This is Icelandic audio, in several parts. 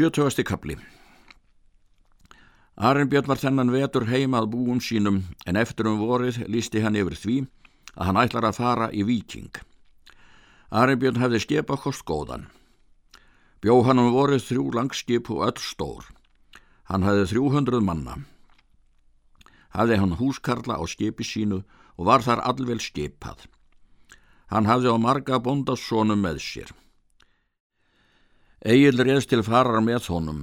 Sjötugasti kapli Arinbjörn var þennan vetur heimað búum sínum en eftir um vorið lísti hann yfir því að hann ætlar að fara í viking. Arinbjörn hefði skepa kost góðan. Bjó hann um vorið þrjú langskip og öll stór. Hann hefði þrjúhundruð manna. Hafði hann húskarla á skipi sínu og var þar allvel skipað. Hann hafði á marga bóndassónum með sér. Egil reðst til farar með honum,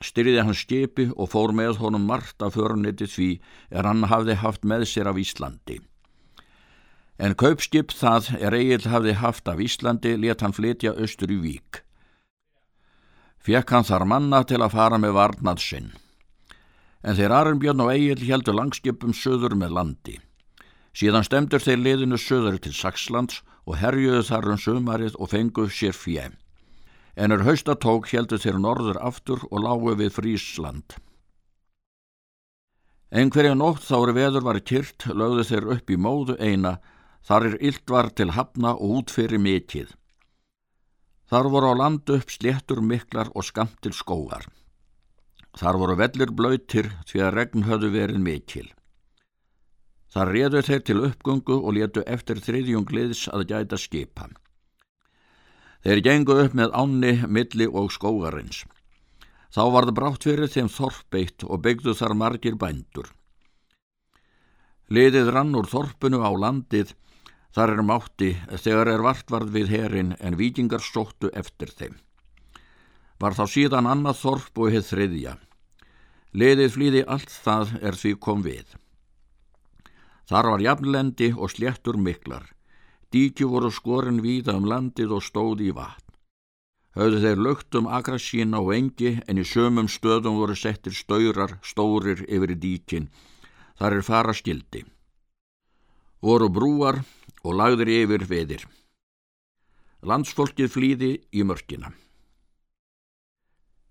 styrði hann skipi og fór með honum margt af förniti því er hann hafði haft með sér af Íslandi. En kaupskip það er Egil hafði haft af Íslandi let hann flytja austur í vík. Fekk hann þar manna til að fara með varnað sinn. En þeir Arnbjörn og Egil heldur langskipum söður með landi. Síðan stemdur þeir liðinu söður til Saxlands og herjuðu þar um sömarið og fenguð sér fjæm en er haustatók heldur þeir norður aftur og lágu við Frísland. Einhverja nótt þári veður var kyrt, lögðu þeir upp í móðu eina, þar er illt var til hafna og út fyrir mikið. Þar voru á landu upp sléttur miklar og skamt til skógar. Þar voru vellir blöytir því að regn höfðu verið mikil. Þar réðu þeir til uppgöngu og letu eftir þriðjungliðs að gæta skipa. Þeir gengu upp með ánni, milli og skógarins. Þá var það brátt fyrir þeim þorpeitt og byggdu þar margir bændur. Liðið rann úr þorpunu á landið, þar er mátti þegar er vartvarð við herin en vikingar sóttu eftir þeim. Var þá síðan annað þorp og heið þriðja. Liðið flýði allt það er því kom við. Þar var jafnlendi og sléttur miklar. Díkju voru skorin víða um landið og stóði í vatn. Höfðu þeir lögt um akra sína og engi en í sömum stöðum voru settir staurar stórir yfir í díkin. Þar er fara skildi. Voru brúar og lagður yfir veðir. Landsfólkið flýði í mörkina.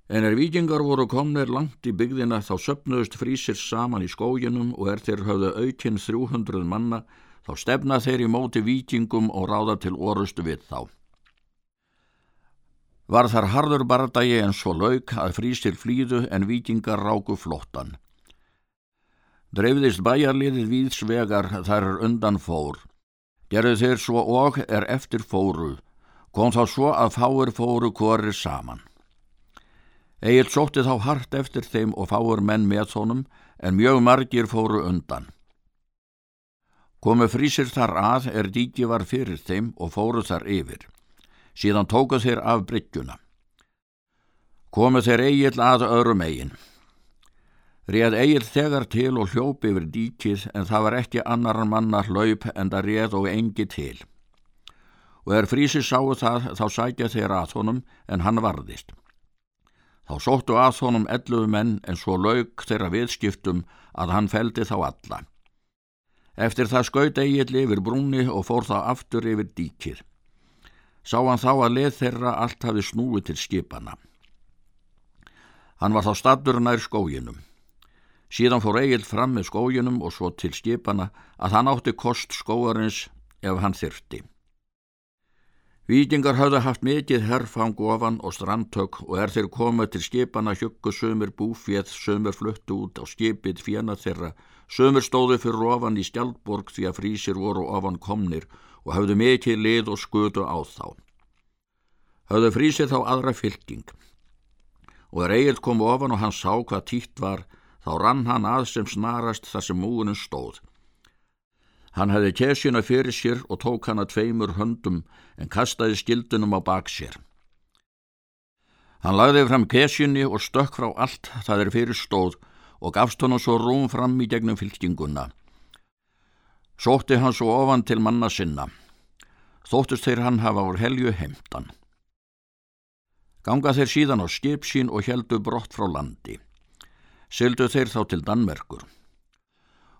En er vikingar voru komnir langt í byggðina þá söpnuðust frísir saman í skóginum og er þeir höfðu aukinn 300 manna þá stefna þeir í móti vikingum og ráða til orustu við þá. Var þar harður bardagi en svo lauk að frísir flýðu en vikingar ráku flottan. Dreifðist bæjarliðið víðsvegar þar undan fór. Gerðu þeir svo og er eftir fóru, kom þá svo að fáir fóru korir saman. Egil sótti þá hart eftir þeim og fáir menn með honum en mjög margir fóru undan. Komu frísir þar að er díki var fyrir þeim og fóru þar yfir. Síðan tóku þeir af bryggjuna. Komu þeir eigil að örum eigin. Réð eigil þegar til og hljópi yfir díkið en það var ekki annar manna hlaup en það réð og engi til. Og er frísir sáu það þá sækja þeir að honum en hann varðist. Þá sóttu að honum elluðu menn en svo lauk þeirra viðskiptum að hann feldi þá alla. Eftir það skaut Egil yfir brúni og fór það aftur yfir díkir. Sá hann þá að leð þeirra allt hafi snúið til skipana. Hann var þá statur nær skóginum. Síðan fór Egil fram með skóginum og svo til skipana að hann átti kost skóarins ef hann þyrti. Víkingar hafði haft mikið herrfang ofan og strandtök og er þeir komið til skipana hjöggu sömur búfétt, sömur fluttu út á skipið fjana þeirra Sömur stóðu fyrir ofan í Skjaldborg því að frísir voru ofan komnir og hafðu mikið lið og skutu á þá. Hafðu frísir þá aðra fylking og er eigil kom ofan og hann sá hvað títt var þá rann hann að sem snarast þar sem múinin stóð. Hann hefði kesjuna fyrir sér og tók hann að tveimur höndum en kastaði skildunum á bak sér. Hann lagði fram kesjunni og stökk frá allt það er fyrir stóð og gafst honum svo rúm fram í gegnum fylkinguna. Sótti hann svo ofan til manna sinna. Þóttust þeir hann hafa úr helju heimtan. Ganga þeir síðan á skip sín og heldu brott frá landi. Syldu þeir þá til Danmerkur.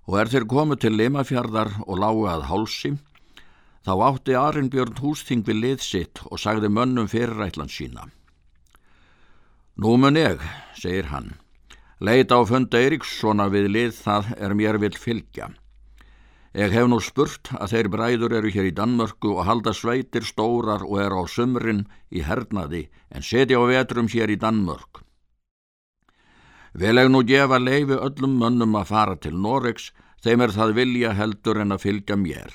Og er þeir komu til Limafjardar og lágu að hálsi, þá átti Arinbjörn hústing við lið sitt og sagði mönnum fyrirætlan sína. Nú mun ég, segir hann, Leita á funda Eiríkssona við lið það er mér vil fylgja. Ég hef nú spurt að þeir bræður eru hér í Danmörku og halda sveitir stórar og eru á sumrin í hernaði en setja á vetrum hér í Danmörk. Vel eg nú gefa leifi öllum mönnum að fara til Noregs, þeim er það vilja heldur en að fylgja mér.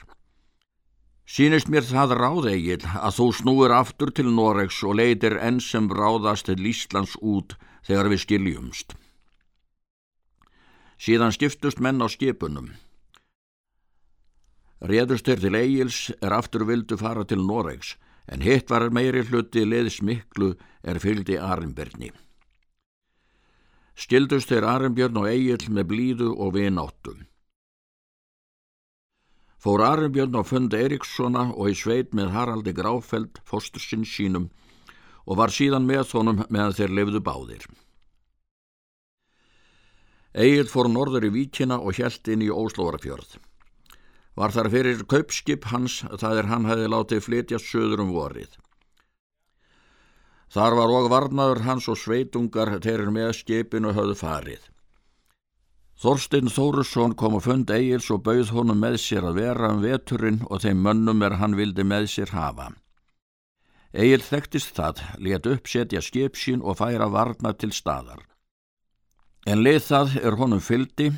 Sýnist mér það ráðeigil að þú snúir aftur til Noregs og leitir enn sem ráðast til Íslands út þegar við skiljumst. Síðan skiptust menn á skipunum. Réðust þeir til Egils er aftur vildu fara til Noregs, en hitt var meiri hluti leðis miklu er fylgdi Arnbjörni. Skildust þeir Arnbjörn og Egil með blíðu og vináttum. Fór Arnbjörn á fund Erikssona og í sveit með Haraldi Gráfeld, fóstursinn sínum, og var síðan með honum meðan þeir lefðu báðir. Egil fór norður í Víkina og hjælt inn í Óslóvarafjörð. Var þar fyrir kaupskip hans það er hann hefði látið flytja söður um vorið. Þar var og varnaður hans og sveitungar þeir með skipinu höfðu farið. Þorstein Þórusson kom að fund Egils og bauð honum með sér að vera um veturinn og þeim mönnum er hann vildi með sér hafa. Egil þekktist það, let uppsetja skip sín og færa varna til staðar. En leið það er honum fyldi,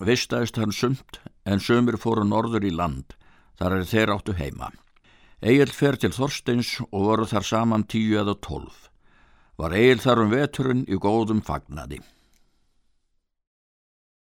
vistaðist hann sumt en sömur fóru norður í land, þar er þeir áttu heima. Egil fer til Þorsteins og voru þar saman tíu eða tólf. Var Egil þar um veturinn í góðum fagnadi.